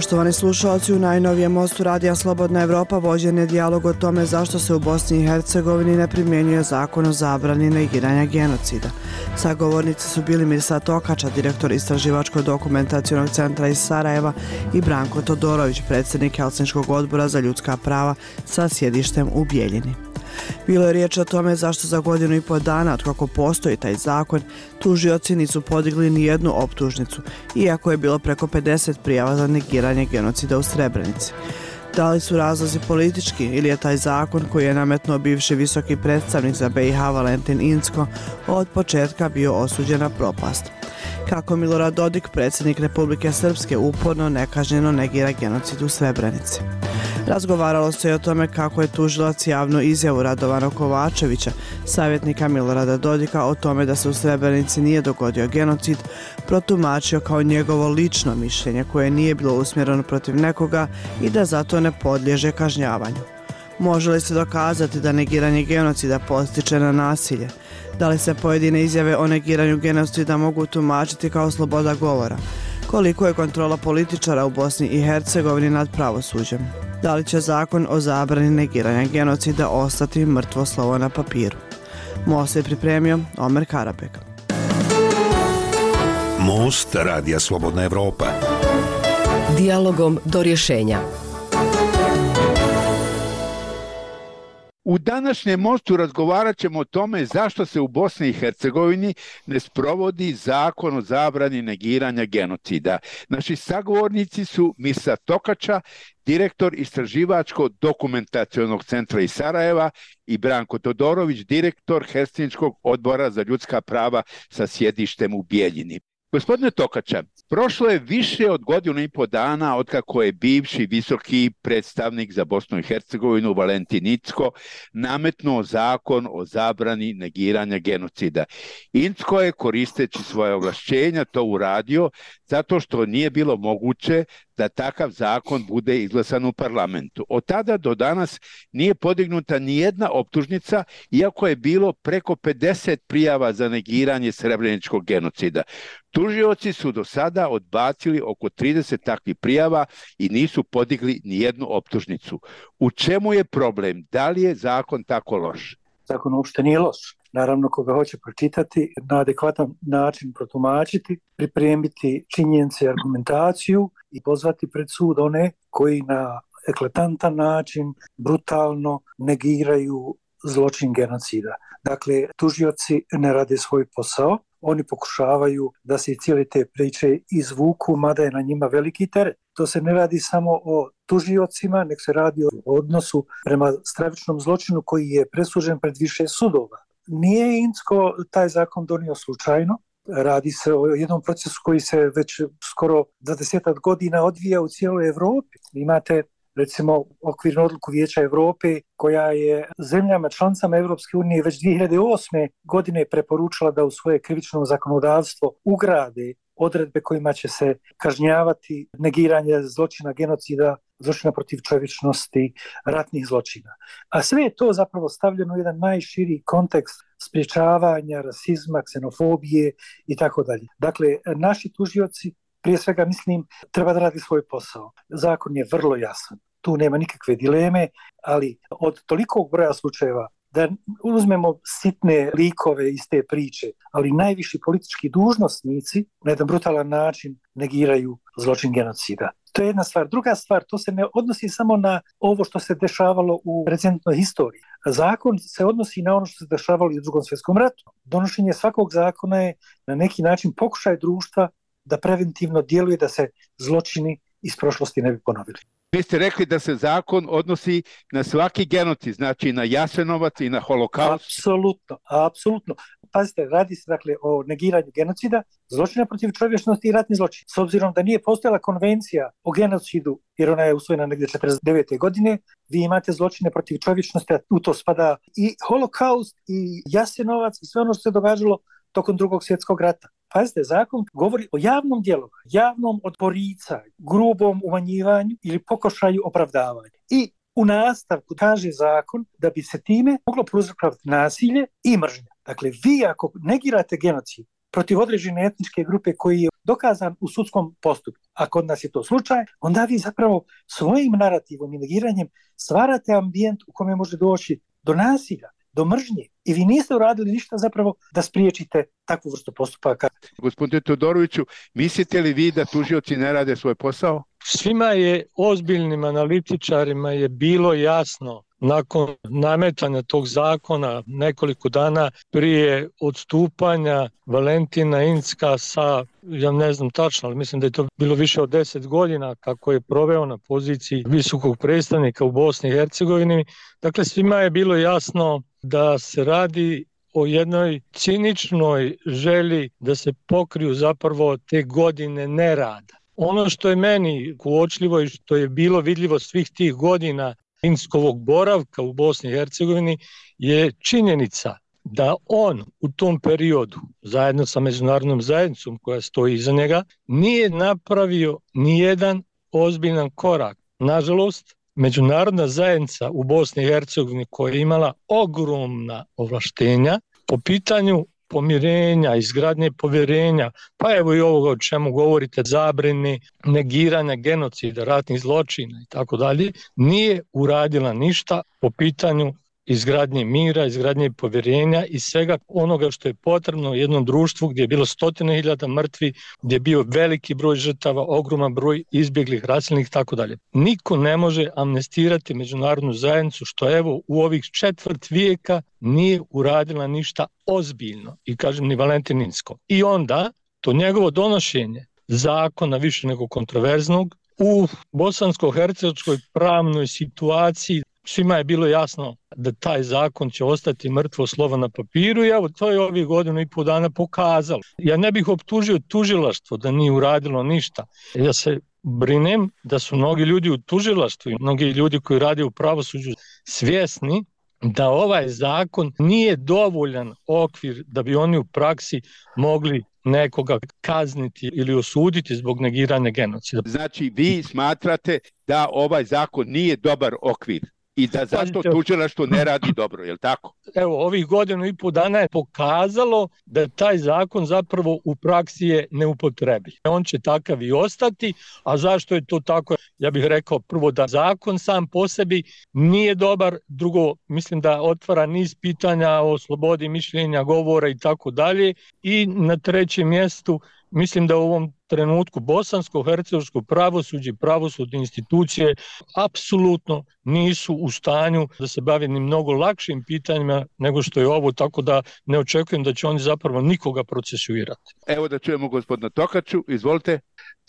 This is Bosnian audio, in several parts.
Poštovani slušalci, u najnovijem mostu Radija Slobodna Evropa vođen je dijalog o tome zašto se u Bosni i Hercegovini ne primjenjuje zakon o zabrani negiranja genocida. Sagovornici su bili Mirsa Tokača, direktor Istraživačkog dokumentacijonog centra iz Sarajeva i Branko Todorović, predsjednik Helsinškog odbora za ljudska prava sa sjedištem u Bijeljini. Bilo je riječ o tome zašto za godinu i po dana od kako postoji taj zakon, tužioci nisu podigli ni jednu optužnicu, iako je bilo preko 50 prijava za negiranje genocida u Srebrenici. Da li su razlozi politički ili je taj zakon koji je nametno bivši visoki predstavnik za BiH Valentin Insko od početka bio osuđen na propast? Kako Milorad Dodik, predsjednik Republike Srpske, uporno nekažnjeno negira genocid u Srebrenici? Razgovaralo se i o tome kako je tužilac javno izjavu Radovana Kovačevića, savjetnika Milorada Dodika, o tome da se u Srebrenici nije dogodio genocid, protumačio kao njegovo lično mišljenje koje nije bilo usmjereno protiv nekoga i da zato ne podlježe kažnjavanju. Može li se dokazati da negiranje genocida postiče na nasilje? Da li se pojedine izjave o negiranju genocida mogu tumačiti kao sloboda govora? Koliko je kontrola političara u Bosni i Hercegovini nad pravosuđem? da li će zakon o zabrani negiranja genocida ostati mrtvo slovo na papiru. Most je pripremio Omer Karabek. Most radija Slobodna Evropa. Dialogom do rješenja. U današnjem mostu razgovarat ćemo o tome zašto se u Bosni i Hercegovini ne sprovodi zakon o zabrani negiranja genocida. Naši sagovornici su Misa Tokača, direktor Istraživačko-dokumentacijonog centra iz Sarajeva i Branko Todorović, direktor Helsinčkog odbora za ljudska prava sa sjedištem u Bijeljini. Gospodine Tokača, prošlo je više od godinu i po dana od kako je bivši visoki predstavnik za Bosnu i Hercegovinu Valentin Icko nametnuo zakon o zabrani negiranja genocida. Incko je koristeći svoje oglašćenja to uradio zato što nije bilo moguće da takav zakon bude izglasan u parlamentu. Od tada do danas nije podignuta ni jedna optužnica, iako je bilo preko 50 prijava za negiranje srebreničkog genocida. Tužioci su do sada odbacili oko 30 takvih prijava i nisu podigli ni jednu optužnicu. U čemu je problem? Da li je zakon tako loš? Zakon uopšte nije loš naravno koga hoće pročitati, na adekvatan način protumačiti, pripremiti činjenice i argumentaciju i pozvati pred sud one koji na eklatantan način brutalno negiraju zločin genocida. Dakle, tužioci ne rade svoj posao, oni pokušavaju da se cijele te priče izvuku, mada je na njima veliki teret. To se ne radi samo o tužiocima, nek se radi o odnosu prema stravičnom zločinu koji je presuđen pred više sudova nije Insko taj zakon donio slučajno. Radi se o jednom procesu koji se već skoro 20 godina odvija u cijeloj Evropi. Imate recimo okvirnu odluku Vijeća Evrope koja je zemljama članicama Evropske unije već 2008. godine preporučila da u svoje krivično zakonodavstvo ugrade odredbe kojima će se kažnjavati negiranje zločina genocida zločina protiv čovječnosti, ratnih zločina. A sve je to zapravo stavljeno u jedan najširi kontekst spriječavanja, rasizma, ksenofobije i tako dalje. Dakle, naši tužioci, prije svega mislim, treba da radi svoj posao. Zakon je vrlo jasan. Tu nema nikakve dileme, ali od tolikog broja slučajeva da uzmemo sitne likove iz te priče, ali najviši politički dužnostnici na jedan brutalan način negiraju zločin genocida. To je jedna stvar. Druga stvar, to se ne odnosi samo na ovo što se dešavalo u recentnoj historiji. Zakon se odnosi na ono što se dešavalo i u drugom svjetskom ratu. Donošenje svakog zakona je na neki način pokušaj društva da preventivno djeluje da se zločini iz prošlosti ne bi ponovili. Vi ste rekli da se zakon odnosi na svaki genocid, znači na Jasenovac i na holokaust. Apsolutno, apsolutno. Pazite, radi se dakle o negiranju genocida, zločina protiv čovječnosti i ratni zločin. S obzirom da nije postojala konvencija o genocidu, jer ona je usvojena negdje 49. godine, vi imate zločine protiv čovječnosti, u to spada i holokaust i Jasenovac i sve ono što se događalo tokom drugog svjetskog rata. Pazite, zakon govori o javnom djelovanju, javnom odporicanju, grubom umanjivanju ili pokošaju opravdavanja. I u nastavku kaže zakon da bi se time moglo pruzrokovati nasilje i mržnja. Dakle, vi ako negirate genocid protiv određene etničke grupe koji je dokazan u sudskom postupku, a kod nas je to slučaj, onda vi zapravo svojim narativom i negiranjem stvarate ambijent u kome može doći do nasilja, do mržnje. I vi niste uradili ništa zapravo da spriječite takvu vrstu postupaka. Gospodine Todoroviću, mislite li vi da tužioci ne rade svoj posao? Svima je, ozbiljnim analitičarima je bilo jasno nakon nametanja tog zakona nekoliko dana prije odstupanja Valentina Incka sa, ja ne znam tačno, ali mislim da je to bilo više od deset godina kako je proveo na poziciji visokog predstavnika u Bosni i Hercegovini. Dakle, svima je bilo jasno da se radi o jednoj ciničnoj želji da se pokriju zapravo te godine nerada. Ono što je meni uočljivo i što je bilo vidljivo svih tih godina Finskovog boravka u Bosni i Hercegovini je činjenica da on u tom periodu, zajedno sa međunarodnom zajednicom koja stoji iza njega, nije napravio ni jedan ozbiljan korak. Nažalost, međunarodna zajednica u Bosni i Hercegovini koja je imala ogromna ovlaštenja po pitanju pomirenja, izgradnje povjerenja, pa evo i ovoga o čemu govorite, zabrini, negiranja genocida, ratnih zločina i tako dalje, nije uradila ništa po pitanju izgradnje mira, izgradnje povjerenja i svega onoga što je potrebno u jednom društvu gdje je bilo stotine hiljada mrtvi, gdje je bio veliki broj žrtava, ogroman broj izbjeglih, rasilnih i tako dalje. Niko ne može amnestirati međunarodnu zajednicu što evo u ovih četvrt vijeka nije uradila ništa ozbiljno i kažem ni Valentininsko. I onda to njegovo donošenje zakona više nego kontroverznog u bosansko-hercegovskoj pravnoj situaciji svima je bilo jasno da taj zakon će ostati mrtvo slovo na papiru i evo to je ovih godinu i pol dana pokazalo. Ja ne bih optužio tužilaštvo da nije uradilo ništa. Ja se brinem da su mnogi ljudi u tužilaštvu i mnogi ljudi koji rade u pravosuđu svjesni da ovaj zakon nije dovoljan okvir da bi oni u praksi mogli nekoga kazniti ili osuditi zbog negiranja genocida. Znači, vi smatrate da ovaj zakon nije dobar okvir i da zato tužila što ne radi dobro, je li tako? Evo, ovih godinu i pol dana je pokazalo da taj zakon zapravo u praksi je neupotrebi. On će takav i ostati, a zašto je to tako? Ja bih rekao prvo da zakon sam po sebi nije dobar, drugo mislim da otvara niz pitanja o slobodi mišljenja, govora i tako dalje i na trećem mjestu mislim da u ovom trenutku bosansko-hercegovsko pravosuđe, pravosudne institucije apsolutno nisu u stanju da se bavi ni mnogo lakšim pitanjima nego što je ovo, tako da ne očekujem da će oni zapravo nikoga procesuirati. Evo da čujemo gospodina Tokaču, izvolite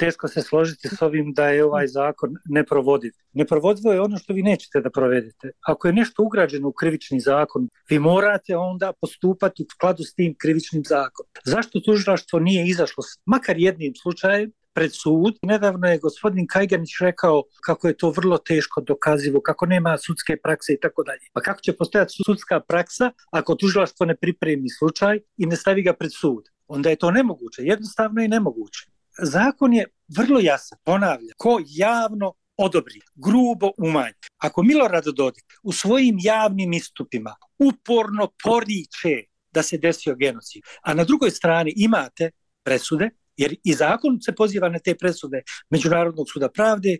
teško se složiti s ovim da je ovaj zakon neprovodiv. Neprovodivo je ono što vi nećete da provedete. Ako je nešto ugrađeno u krivični zakon, vi morate onda postupati u skladu s tim krivičnim zakonom. Zašto tužilaštvo nije izašlo makar jednim slučajem slučaj pred sud. Nedavno je gospodin Kajganić rekao kako je to vrlo teško dokazivo, kako nema sudske prakse i tako dalje. Pa kako će postojati sudska praksa ako tužilaštvo ne pripremi slučaj i ne stavi ga pred sud? Onda je to nemoguće, jednostavno i nemoguće zakon je vrlo jasan, ponavlja, ko javno odobri, grubo umanji. Ako Milorad Dodik u svojim javnim istupima uporno poriče da se desio genocid, a na drugoj strani imate presude, jer i zakon se poziva na te presude Međunarodnog suda pravde,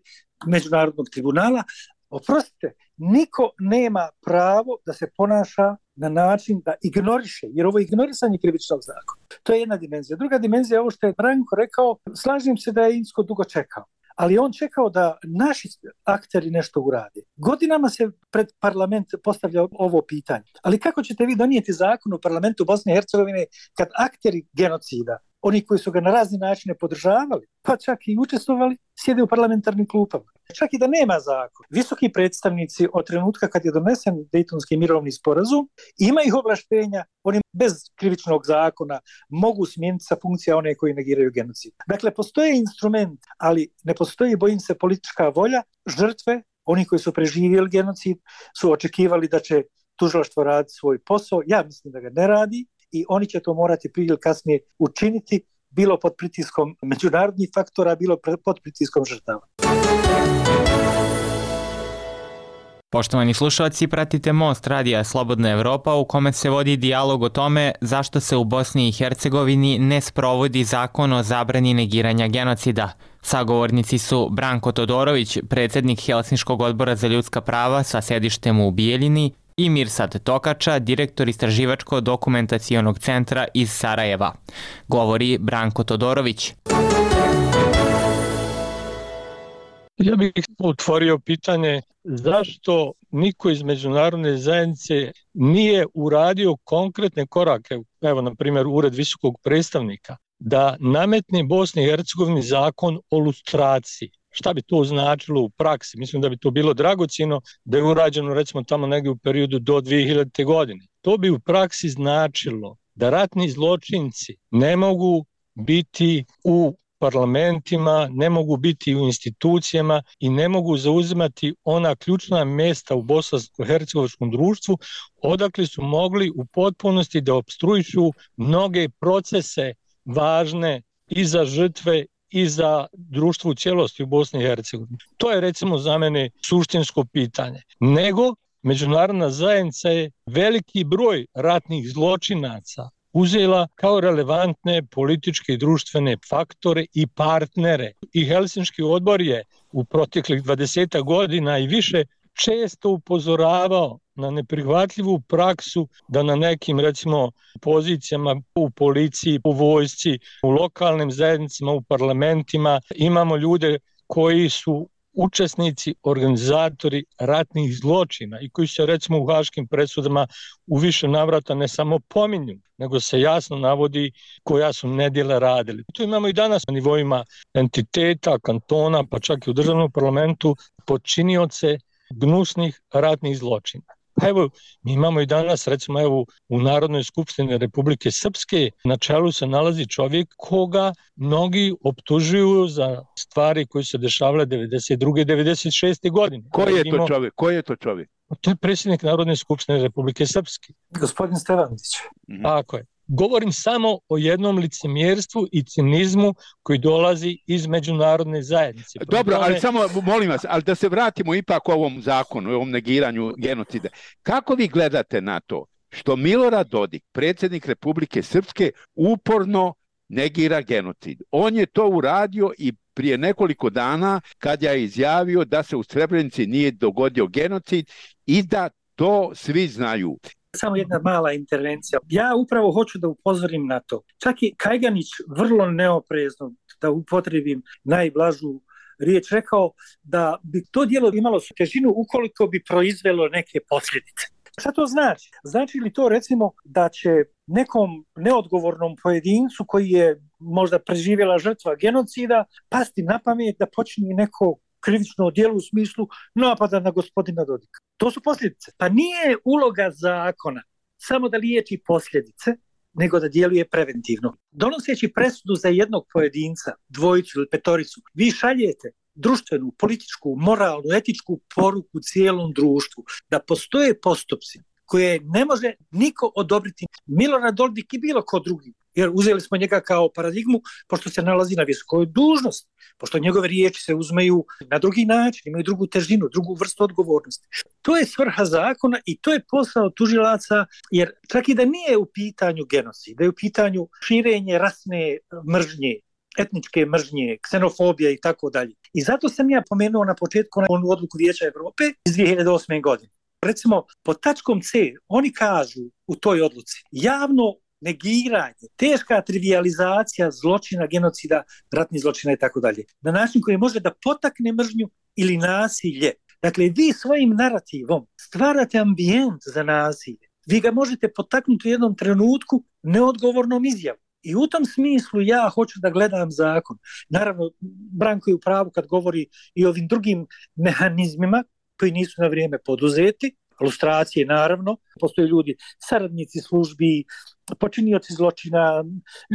Međunarodnog tribunala, oprostite, niko nema pravo da se ponaša na način da ignoriše, jer ovo je ignorisanje krivičnog zakona. To je jedna dimenzija. Druga dimenzija je ovo što je Branko rekao, slažem se da je Insko dugo čekao, ali on čekao da naši akteri nešto urade. Godinama se pred parlament postavlja ovo pitanje. Ali kako ćete vi donijeti zakon u parlamentu Bosne i Hercegovine kad akteri genocida, oni koji su ga na razne načine podržavali, pa čak i učestvovali, sjede u parlamentarnim klupama. Čak i da nema zakon. Visoki predstavnici od trenutka kad je donesen Dejtonski mirovni sporazum, ima ih oblaštenja, oni bez krivičnog zakona mogu smijeniti sa funkcija one koji negiraju genocid. Dakle, postoje instrument, ali ne postoji, bojim se, politička volja, žrtve, oni koji su preživjeli genocid, su očekivali da će tužilaštvo raditi svoj posao. Ja mislim da ga ne radi i oni će to morati prije ili kasnije učiniti bilo pod pritiskom međunarodnih faktora, bilo pod pritiskom žrtava. Poštovani slušalci, pratite Most Radija Slobodna Evropa u kome se vodi dijalog o tome zašto se u Bosni i Hercegovini ne sprovodi zakon o zabrani negiranja genocida. Sagovornici su Branko Todorović, predsjednik Helsinškog odbora za ljudska prava sa sedištem u Bijeljini i Mirsad Tokača, direktor istraživačko-dokumentacijonog centra iz Sarajeva. Govori Branko Todorović. Ja bih otvorio pitanje zašto niko iz međunarodne zajednice nije uradio konkretne korake, evo na primjer Ured visokog predstavnika, da nametne Bosni i Hercegovini zakon o lustraciji. Šta bi to značilo u praksi? Mislim da bi to bilo dragocino da je urađeno recimo tamo negdje u periodu do 2000. godine. To bi u praksi značilo da ratni zločinci ne mogu biti u parlamentima, ne mogu biti u institucijama i ne mogu zauzimati ona ključna mjesta u bosansko-hercegovačkom društvu, odakle su mogli u potpunosti da obstruišu mnoge procese važne i za žrtve i za društvo u cijelosti u Bosni i Hercegovini. To je recimo za mene suštinsko pitanje. Nego međunarodna zajednica je veliki broj ratnih zločinaca uzela kao relevantne političke i društvene faktore i partnere. I Helsinški odbor je u proteklih 20 godina i više često upozoravao na neprihvatljivu praksu da na nekim recimo pozicijama u policiji, u vojsci, u lokalnim zajednicama, u parlamentima imamo ljude koji su učesnici, organizatori ratnih zločina i koji se recimo u haškim presudama u više navrata ne samo pominju, nego se jasno navodi koja su nedjela radili. To imamo i danas na nivoima entiteta, kantona, pa čak i u državnom parlamentu počinioce gnusnih ratnih zločina. Pa evo, mi imamo i danas, recimo, evo, u Narodnoj skupštini Republike Srpske, na čelu se nalazi čovjek koga mnogi optužuju za stvari koje se dešavale 92. 96. godine. Ko je to čovjek? Ko je to čovjek? To je predsjednik Narodne skupštine Republike Srpske. Gospodin Stevanić. Tako je govorim samo o jednom licemjerstvu i cinizmu koji dolazi iz međunarodne zajednice. Dobro, ali samo molim vas, ali da se vratimo ipak u ovom zakonu, u ovom negiranju genocida. Kako vi gledate na to što Milorad Dodik, predsjednik Republike Srpske, uporno negira genocid? On je to uradio i prije nekoliko dana kad je izjavio da se u Srebrenici nije dogodio genocid i da to svi znaju. Samo jedna mala intervencija. Ja upravo hoću da upozorim na to. Čak i Kajganić vrlo neoprezno, da upotrebim najblažu riječ, rekao da bi to dijelo imalo težinu ukoliko bi proizvelo neke posljedice. Šta to znači? Znači li to recimo da će nekom neodgovornom pojedincu koji je možda preživjela žrtva genocida pasti na pamet da počne neko krivično dijelo u smislu napada na gospodina Dodika. To su posljedice. Pa nije uloga zakona samo da liječi posljedice, nego da djeluje preventivno. Donoseći presudu za jednog pojedinca, dvojicu ili petoricu, vi šaljete društvenu, političku, moralnu, etičku poruku cijelom društvu da postoje postupci koje ne može niko odobriti Milorad Dodik i bilo ko drugi jer uzeli smo njega kao paradigmu, pošto se nalazi na visokoj dužnosti, pošto njegove riječi se uzmeju na drugi način, imaju drugu težinu, drugu vrstu odgovornosti. To je svrha zakona i to je posao tužilaca, jer čak i da nije u pitanju genocid, da je u pitanju širenje rasne mržnje, etničke mržnje, ksenofobija i tako dalje. I zato sam ja pomenuo na početku na onu odluku Vijeća Evrope iz 2008. godine. Recimo, po tačkom C, oni kažu u toj odluci, javno negiranje, teška trivializacija zločina, genocida, ratnih zločina i tako dalje. Na način koji može da potakne mržnju ili nasilje. Dakle, vi svojim narativom stvarate ambijent za nasilje. Vi ga možete potaknuti u jednom trenutku neodgovornom izjavom. I u tom smislu ja hoću da gledam zakon. Naravno, Branko je u pravu kad govori i ovim drugim mehanizmima koji nisu na vrijeme poduzeti, lustracije naravno, postoje ljudi, saradnici službi, počinioci zločina,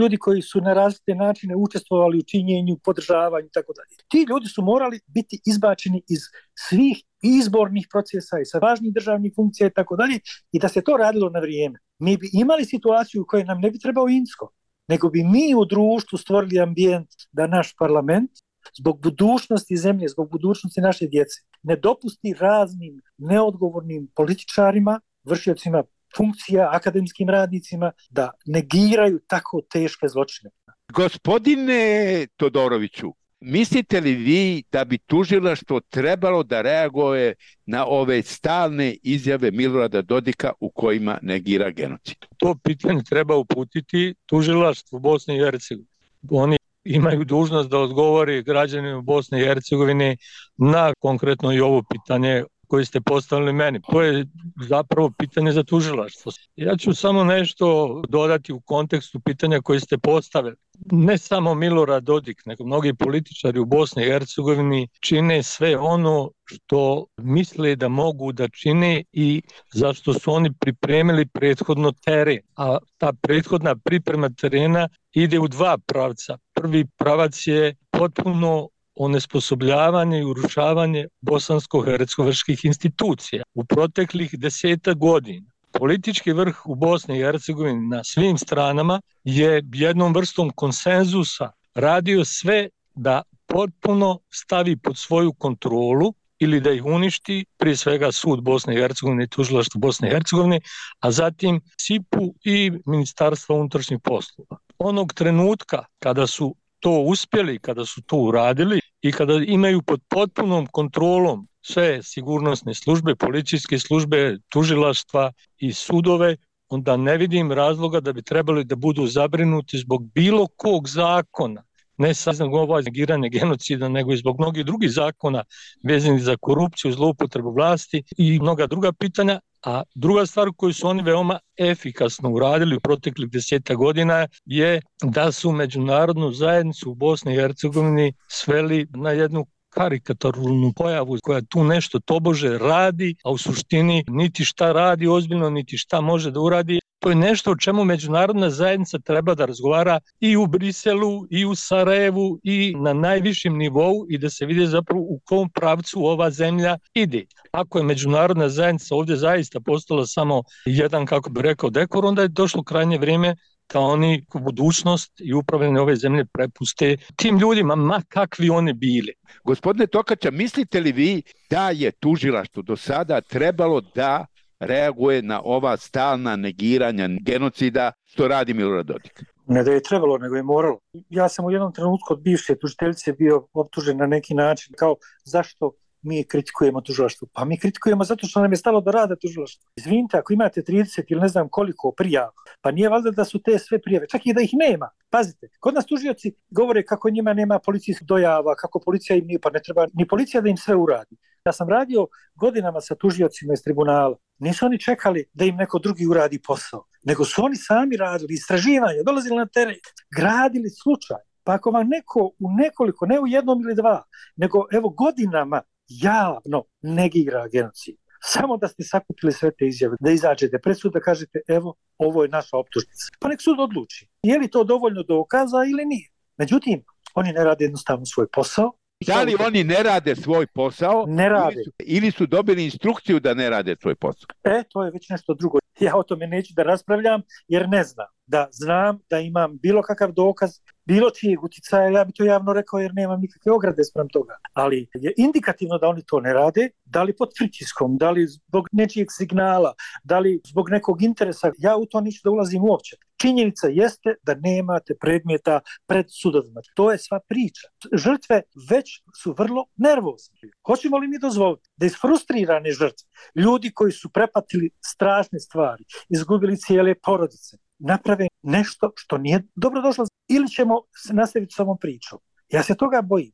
ljudi koji su na različite načine učestvovali u činjenju, podržavanju i tako dalje. Ti ljudi su morali biti izbačeni iz svih izbornih procesa i sa važnih državnih funkcija i tako dalje i da se to radilo na vrijeme. Mi bi imali situaciju u kojoj nam ne bi trebao Insko, nego bi mi u društvu stvorili ambijent da naš parlament zbog budućnosti zemlje, zbog budućnosti naše djece. Ne dopusti raznim neodgovornim političarima, vršiocima funkcija, akademskim radnicima, da negiraju tako teške zločine. Gospodine Todoroviću, mislite li vi da bi tužilaštvo trebalo da reaguje na ove stalne izjave Milorada Dodika u kojima negira genocid? To pitanje treba uputiti tužilaštvu Bosne i Hercegovine. Oni imaju dužnost da odgovori građanima Bosne i Hercegovine na konkretno i ovo pitanje koji ste postavili meni. To je zapravo pitanje za tužilaštvo. Ja ću samo nešto dodati u kontekstu pitanja koje ste postavili. Ne samo Milorad Dodik, nego mnogi političari u Bosni i Hercegovini čine sve ono što misle da mogu da čine i zašto su oni pripremili prethodno teren. A ta prethodna priprema terena ide u dva pravca. Prvi pravac je potpuno onesposobljavanje i urušavanje bosansko-hercegovačkih institucija. U proteklih deseta godina politički vrh u Bosni i Hercegovini na svim stranama je jednom vrstom konsenzusa radio sve da potpuno stavi pod svoju kontrolu ili da ih uništi, prije svega sud Bosne i Hercegovine i tužilaštvo Bosne i Hercegovine, a zatim SIPU i Ministarstvo unutrašnjih poslova. Onog trenutka kada su to uspjeli, kada su to uradili i kada imaju pod potpunom kontrolom sve sigurnosne službe, policijske službe, tužilaštva i sudove, onda ne vidim razloga da bi trebali da budu zabrinuti zbog bilo kog zakona, ne samo zbog ovaj negiranja genocida, nego i zbog mnogih drugih zakona vezanih za korupciju, zloupotrebu vlasti i mnoga druga pitanja, A druga stvar koju su oni veoma efikasno uradili u proteklih deseta godina je da su međunarodnu zajednicu u Bosni i Hercegovini sveli na jednu karikaturnu pojavu koja tu nešto tobože radi, a u suštini niti šta radi ozbiljno, niti šta može da uradi. To je nešto o čemu međunarodna zajednica treba da razgovara i u Briselu, i u Sarajevu, i na najvišim nivou i da se vide zapravo u kom pravcu ova zemlja ide. Ako je međunarodna zajednica ovdje zaista postala samo jedan, kako bi rekao, dekor, onda je došlo krajnje vrijeme da oni budućnost i upravljanje ove zemlje prepuste tim ljudima, ma kakvi oni bili. Gospodine Tokača, mislite li vi da je tužilaštvo do sada trebalo da reaguje na ova stalna negiranja genocida što radi Milorad Dodik? Ne da je trebalo, nego je moralo. Ja sam u jednom trenutku od bivše tužiteljice bio optužen na neki način kao zašto mi kritikujemo tužilaštvo. Pa mi kritikujemo zato što nam je stalo do rada tužilaštvo. Izvinite, ako imate 30 ili ne znam koliko prijava, pa nije valjda da su te sve prijave, čak i da ih nema. Pazite, kod nas tužioci govore kako njima nema policijskih dojava, kako policija im nije, pa ne treba ni policija da im sve uradi. Ja sam radio godinama sa tužiocima iz tribunala. Nisu oni čekali da im neko drugi uradi posao, nego su oni sami radili istraživanje, dolazili na teren, gradili slučaj. Pa ako vam neko u nekoliko, ne u jednom ili dva, nego evo godinama javno negira genocid. Samo da ste sakupili sve te izjave, da izađete pred sud, da kažete, evo, ovo je naša optužnica. Pa nek sud odluči, je li to dovoljno dokaza ili nije. Međutim, oni ne rade jednostavno svoj posao, Da li oni ne rade svoj posao ne rade. Ili, su, ili su dobili instrukciju da ne rade svoj posao? E, to je već nešto drugo. Ja o tome neću da raspravljam jer ne znam. Da znam da imam bilo kakav dokaz, bilo čijeg uticaja, ja bi to javno rekao jer nemam nikakve ograde sprem toga. Ali je indikativno da oni to ne rade, da li pod pritiskom, da li zbog nečijeg signala, da li zbog nekog interesa, ja u to ništa da ulazim uopće. Činjenica jeste da nemate predmeta pred sudovima. To je sva priča. Žrtve već su vrlo nervozne. Hoćemo li mi dozvoliti da isfrustrirane žrtve, ljudi koji su prepatili strašne stvari, izgubili cijele porodice, naprave nešto što nije dobro došlo ili ćemo se nastaviti s ovom pričom. Ja se toga bojim.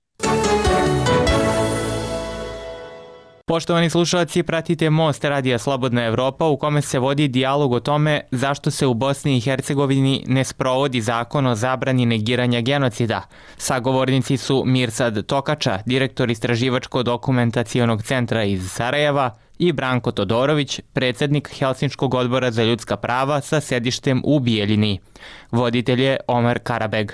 Poštovani slušalci, pratite Most Radija Slobodna Evropa u kome se vodi dijalog o tome zašto se u Bosni i Hercegovini ne sprovodi zakon o zabrani negiranja genocida. Sagovornici su Mirsad Tokača, direktor istraživačko-dokumentacijonog centra iz Sarajeva, i Branko Todorović, predsjednik Helsinčkog odbora za ljudska prava sa sedištem u Bijeljini. Voditelj je Omer Karabeg.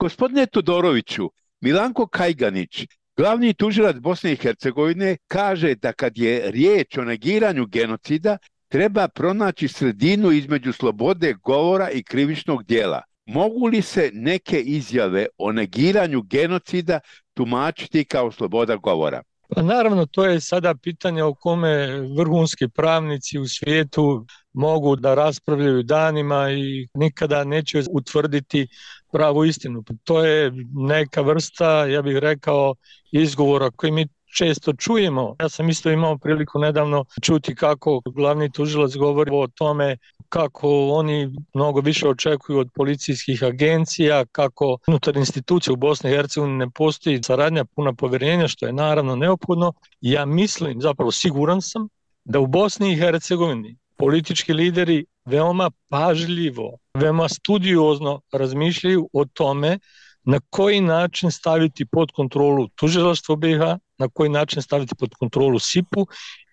Gospodine Todoroviću, Milanko Kajganić, glavni tužilac Bosne i Hercegovine, kaže da kad je riječ o negiranju genocida, treba pronaći sredinu između slobode govora i krivičnog dijela. mogu li se neke izjave o negiranju genocida tumačiti kao sloboda govora? Pa naravno, to je sada pitanje o kome vrhunski pravnici u svijetu mogu da raspravljaju danima i nikada neće utvrditi pravu istinu. To je neka vrsta, ja bih rekao, izgovora koji mi često čujemo. Ja sam isto imao priliku nedavno čuti kako glavni tužilac govori o tome kako oni mnogo više očekuju od policijskih agencija, kako unutar institucije u Bosni i Hercegovini ne postoji saradnja puna povjerenja, što je naravno neophodno. Ja mislim, zapravo siguran sam, da u Bosni i Hercegovini politički lideri veoma pažljivo, veoma studiozno razmišljaju o tome na koji način staviti pod kontrolu tužilaštvo BiH, na koji način staviti pod kontrolu SIP-u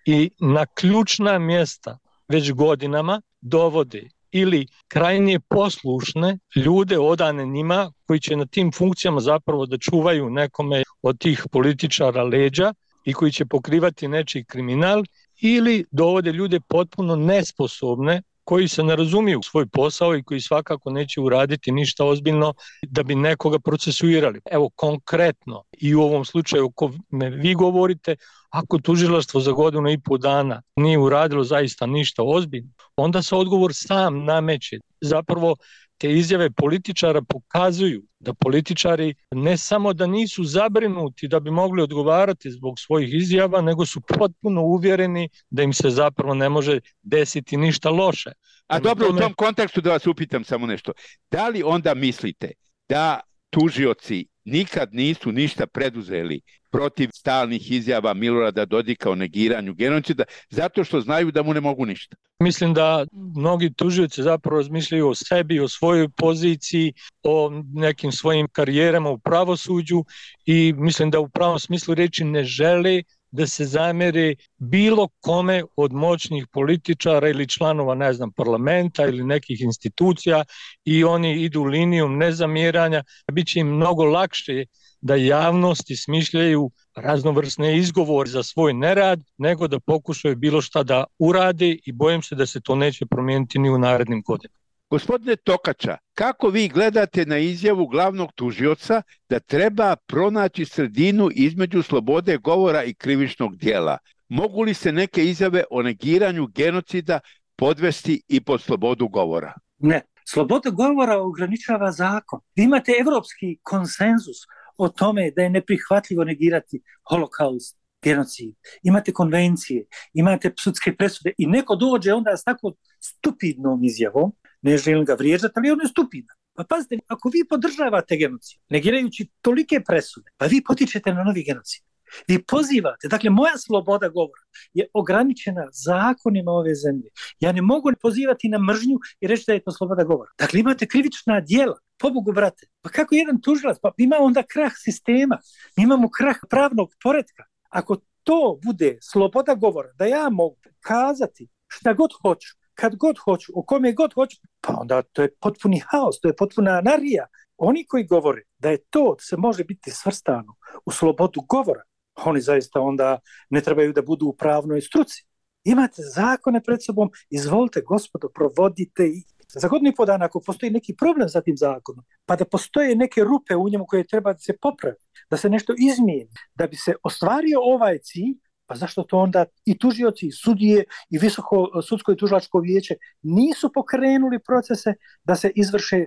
i na ključna mjesta već godinama dovode ili krajnije poslušne ljude odane njima koji će na tim funkcijama zapravo da čuvaju nekome od tih političara leđa i koji će pokrivati nečiji kriminal ili dovode ljude potpuno nesposobne koji se ne razumiju u svoj posao i koji svakako neće uraditi ništa ozbiljno da bi nekoga procesuirali. Evo konkretno i u ovom slučaju ko me vi govorite, ako tužilaštvo za godinu i pol dana nije uradilo zaista ništa ozbiljno, onda se odgovor sam nameće. Zapravo te izjave političara pokazuju da političari ne samo da nisu zabrinuti da bi mogli odgovarati zbog svojih izjava, nego su potpuno uvjereni da im se zapravo ne može desiti ništa loše. A dobro, tome... u tom kontekstu da vas upitam samo nešto. Da li onda mislite da tužioci nikad nisu ništa preduzeli protiv stalnih izjava Milorada Dodika o negiranju genocida, zato što znaju da mu ne mogu ništa. Mislim da mnogi tužioci zapravo razmišljaju o sebi, o svojoj poziciji, o nekim svojim karijerama u pravosuđu i mislim da u pravom smislu reči ne žele da se zamere bilo kome od moćnih političara ili članova, ne znam, parlamenta ili nekih institucija i oni idu linijom nezamjeranja, bit će im mnogo lakše da javnosti smišljaju raznovrsne izgovore za svoj nerad, nego da pokušaju bilo šta da urade i bojim se da se to neće promijeniti ni u narednim godinama. Gospodine Tokača, kako vi gledate na izjavu glavnog tužioca da treba pronaći sredinu između slobode govora i krivičnog dijela? Mogu li se neke izjave o negiranju genocida podvesti i pod slobodu govora? Ne. Sloboda govora ograničava zakon. Vi imate evropski konsenzus o tome da je neprihvatljivo negirati holokaust, genocid. Imate konvencije, imate sudske presude i neko dođe onda s tako stupidnom izjavom ne želim ga vrijeđati, ali on je stupidan. Pa pazite, ako vi podržavate genocid, negirajući tolike presude, pa vi potičete na novi genocid. Vi pozivate, dakle, moja sloboda govora je ograničena zakonima ove zemlje. Ja ne mogu pozivati na mržnju i reći da je to sloboda govora. Dakle, imate krivična dijela, pobogu, brate. Pa kako jedan tužilac? Pa ima onda krah sistema, imamo krah pravnog poredka. Ako to bude sloboda govora, da ja mogu kazati šta god hoću, kad god hoću, o kome god hoću, pa onda to je potpuni haos, to je potpuna anarija. Oni koji govore da je to da se može biti svrstano u slobodu govora, oni zaista onda ne trebaju da budu u pravnoj struci. Imate zakone pred sobom, izvolite gospodo, provodite ih. Za godinu i po dana, ako postoji neki problem sa tim zakonom, pa da postoje neke rupe u njemu koje treba da se popravi, da se nešto izmijeni, da bi se ostvario ovaj cilj, Pa zašto to onda i tužioci, i sudije, i visoko sudsko i tužilačko vijeće nisu pokrenuli procese da se izvrše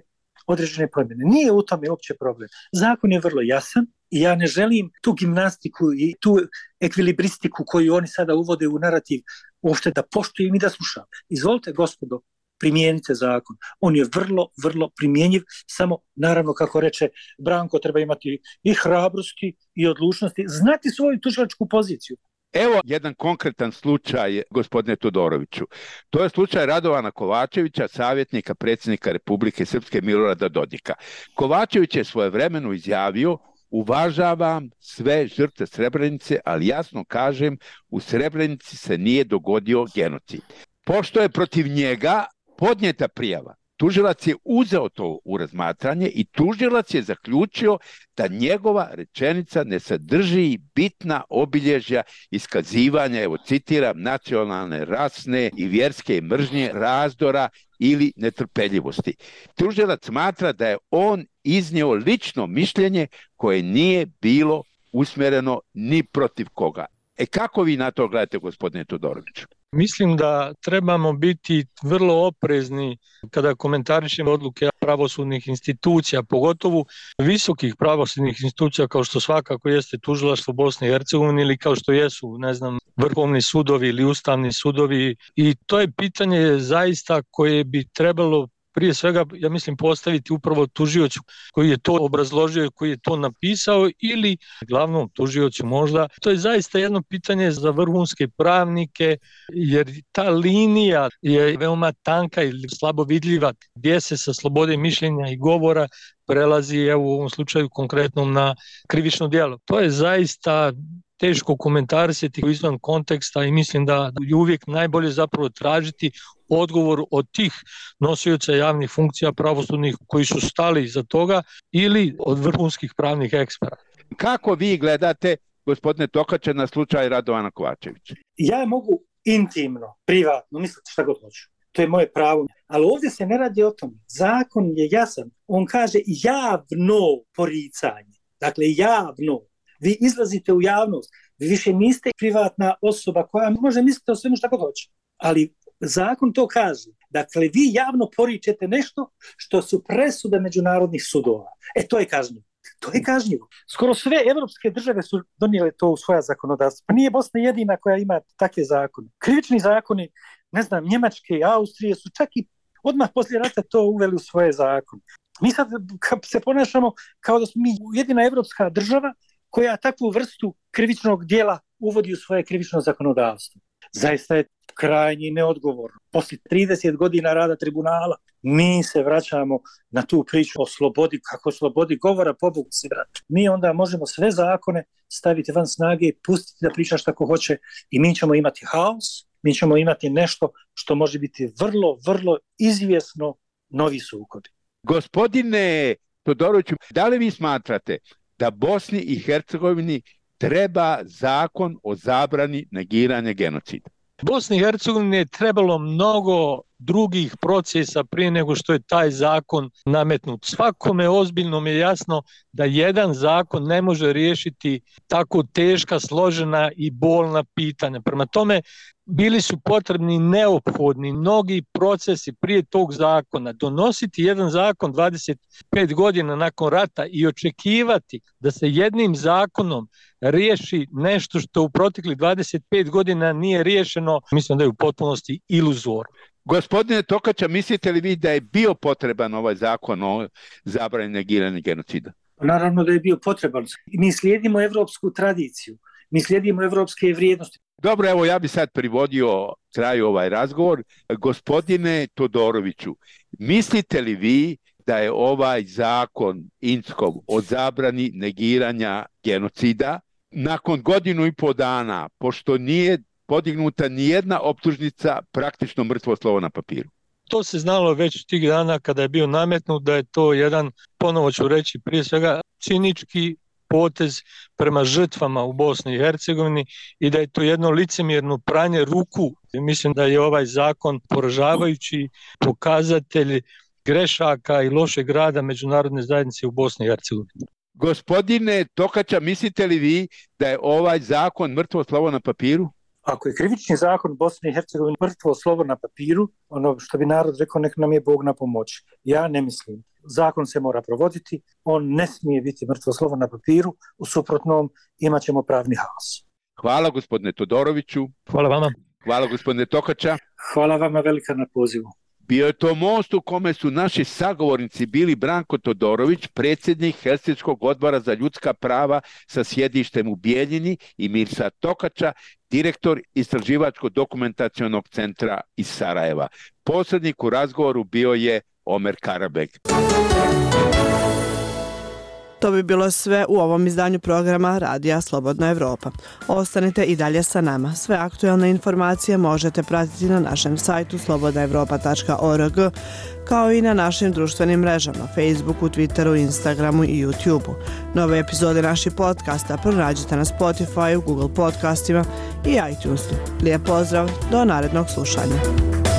određene promjene. Nije u tome uopće problem. Zakon je vrlo jasan i ja ne želim tu gimnastiku i tu ekvilibristiku koju oni sada uvode u narativ uopšte da poštujem i da slušam. Izvolite, gospodo, primijenite zakon. On je vrlo, vrlo primjenjiv, samo naravno, kako reče Branko, treba imati i hrabrosti i odlučnosti, znati svoju tužilačku poziciju. Evo jedan konkretan slučaj, gospodine Todoroviću. To je slučaj Radovana Kovačevića, savjetnika predsjednika Republike Srpske Milorada Dodika. Kovačević je svoje vremenu izjavio uvažavam sve žrtve Srebrenice, ali jasno kažem, u Srebrenici se nije dogodio genocid. Pošto je protiv njega podnjeta prijava tužilac je uzeo to u razmatranje i tužilac je zaključio da njegova rečenica ne sadrži bitna obilježja iskazivanja, evo citiram, nacionalne, rasne i vjerske mržnje, razdora ili netrpeljivosti. Tužilac smatra da je on iznio lično mišljenje koje nije bilo usmjereno ni protiv koga. E kako vi na to gledate, gospodine Todoroviću? Mislim da trebamo biti vrlo oprezni kada komentarišemo odluke pravosudnih institucija, pogotovo visokih pravosudnih institucija kao što svakako jeste tužilaštvo Bosne i Hercegovine ili kao što jesu, ne znam, vrhovni sudovi ili ustavni sudovi. I to je pitanje zaista koje bi trebalo prije svega, ja mislim, postaviti upravo tužioću koji je to obrazložio, koji je to napisao ili glavnom tužioću možda. To je zaista jedno pitanje za vrhunske pravnike, jer ta linija je veoma tanka ili slabo vidljiva gdje se sa slobode mišljenja i govora prelazi evo, u ovom slučaju konkretnom na krivično dijelo. To je zaista teško komentarisati izvan konteksta i mislim da je uvijek najbolje zapravo tražiti odgovor od tih nosioca javnih funkcija pravosudnih koji su stali za toga ili od vrhunskih pravnih ekspera. Kako vi gledate, gospodine Tokače, na slučaj Radovana Kovačevića? Ja mogu intimno, privatno, misliti šta god hoću. To je moje pravo. Ali ovdje se ne radi o tom. Zakon je jasan. On kaže javno poricanje. Dakle, javno. Vi izlazite u javnost. Vi više niste privatna osoba koja može misliti o svemu šta god hoće. Ali zakon to kaže. Dakle, vi javno poričete nešto što su presude međunarodnih sudova. E, to je kažnjivo. To je kažnjivo. Skoro sve evropske države su donijele to u svoja zakonodavstva. Pa nije Bosna jedina koja ima takve zakone. Krivični zakoni, ne znam, Njemačke i Austrije su čak i odmah poslije rata to uveli u svoje zakone. Mi sad se ponašamo kao da smo mi jedina evropska država koja takvu vrstu krivičnog dijela uvodi u svoje krivično zakonodavstvo. Zaista je krajnji neodgovorno. Posle 30 godina rada tribunala mi se vraćamo na tu priču o slobodi, kako slobodi govora, pobogu se vrati. Mi onda možemo sve zakone staviti van snage i pustiti da pričaš tako hoće i mi ćemo imati haos, mi ćemo imati nešto što može biti vrlo, vrlo izvjesno novi sukobi. Gospodine Todoroviću, da li vi smatrate da Bosni i Hercegovini treba zakon o zabrani negiranja genocida? Bosni i Hercegovini je trebalo mnogo drugih procesa prije nego što je taj zakon nametnut. Svakome ozbiljno je jasno da jedan zakon ne može riješiti tako teška, složena i bolna pitanja. Prema tome, bili su potrebni neophodni mnogi procesi prije tog zakona. Donositi jedan zakon 25 godina nakon rata i očekivati da se jednim zakonom riješi nešto što u protekli 25 godina nije riješeno, mislim da je u potpunosti iluzor. Gospodine Tokača, mislite li vi da je bio potreban ovaj zakon o zabrani negiranja genocida? Naravno da je bio potreban. Mi slijedimo evropsku tradiciju, mi slijedimo evropske vrijednosti. Dobro, evo ja bi sad privodio kraju ovaj razgovor. Gospodine Todoroviću, mislite li vi da je ovaj zakon Inskov o zabrani negiranja genocida nakon godinu i po dana, pošto nije podignuta ni jedna optužnica praktično mrtvo slovo na papiru. To se znalo već tih dana kada je bio nametnut da je to jedan, ponovo ću reći, prije svega cinički potez prema žrtvama u Bosni i Hercegovini i da je to jedno licemjerno pranje ruku. Mislim da je ovaj zakon poražavajući pokazatelj grešaka i lošeg rada međunarodne zajednice u Bosni i Hercegovini. Gospodine Tokača, mislite li vi da je ovaj zakon mrtvo slovo na papiru? Ako je krivični zakon Bosne i Hercegovine mrtvo slovo na papiru, ono što bi narod rekao, nek nam je Bog na pomoć. Ja ne mislim. Zakon se mora provoditi, on ne smije biti mrtvo slovo na papiru, u suprotnom imat ćemo pravni haos. Hvala gospodine Todoroviću. Hvala vama. Hvala gospodine Tokača. Hvala vama velika na pozivu. Bio je to most u kome su naši sagovornici bili Branko Todorović, predsjednik Helsinskog odbora za ljudska prava sa sjedištem u Bijeljini i Mirsa Tokača, direktor istraživačko-dokumentacijonog centra iz Sarajeva. Posrednik u razgovoru bio je Omer Karabek. To bi bilo sve u ovom izdanju programa Radija Slobodna Evropa. Ostanite i dalje sa nama. Sve aktualne informacije možete pratiti na našem sajtu slobodnaevropa.org kao i na našim društvenim mrežama Facebooku, Twitteru, Instagramu i YouTubeu. Nove epizode naših podcasta pronađite na Spotify, Google podcastima i iTunesu. Lijep pozdrav, do narednog slušanja.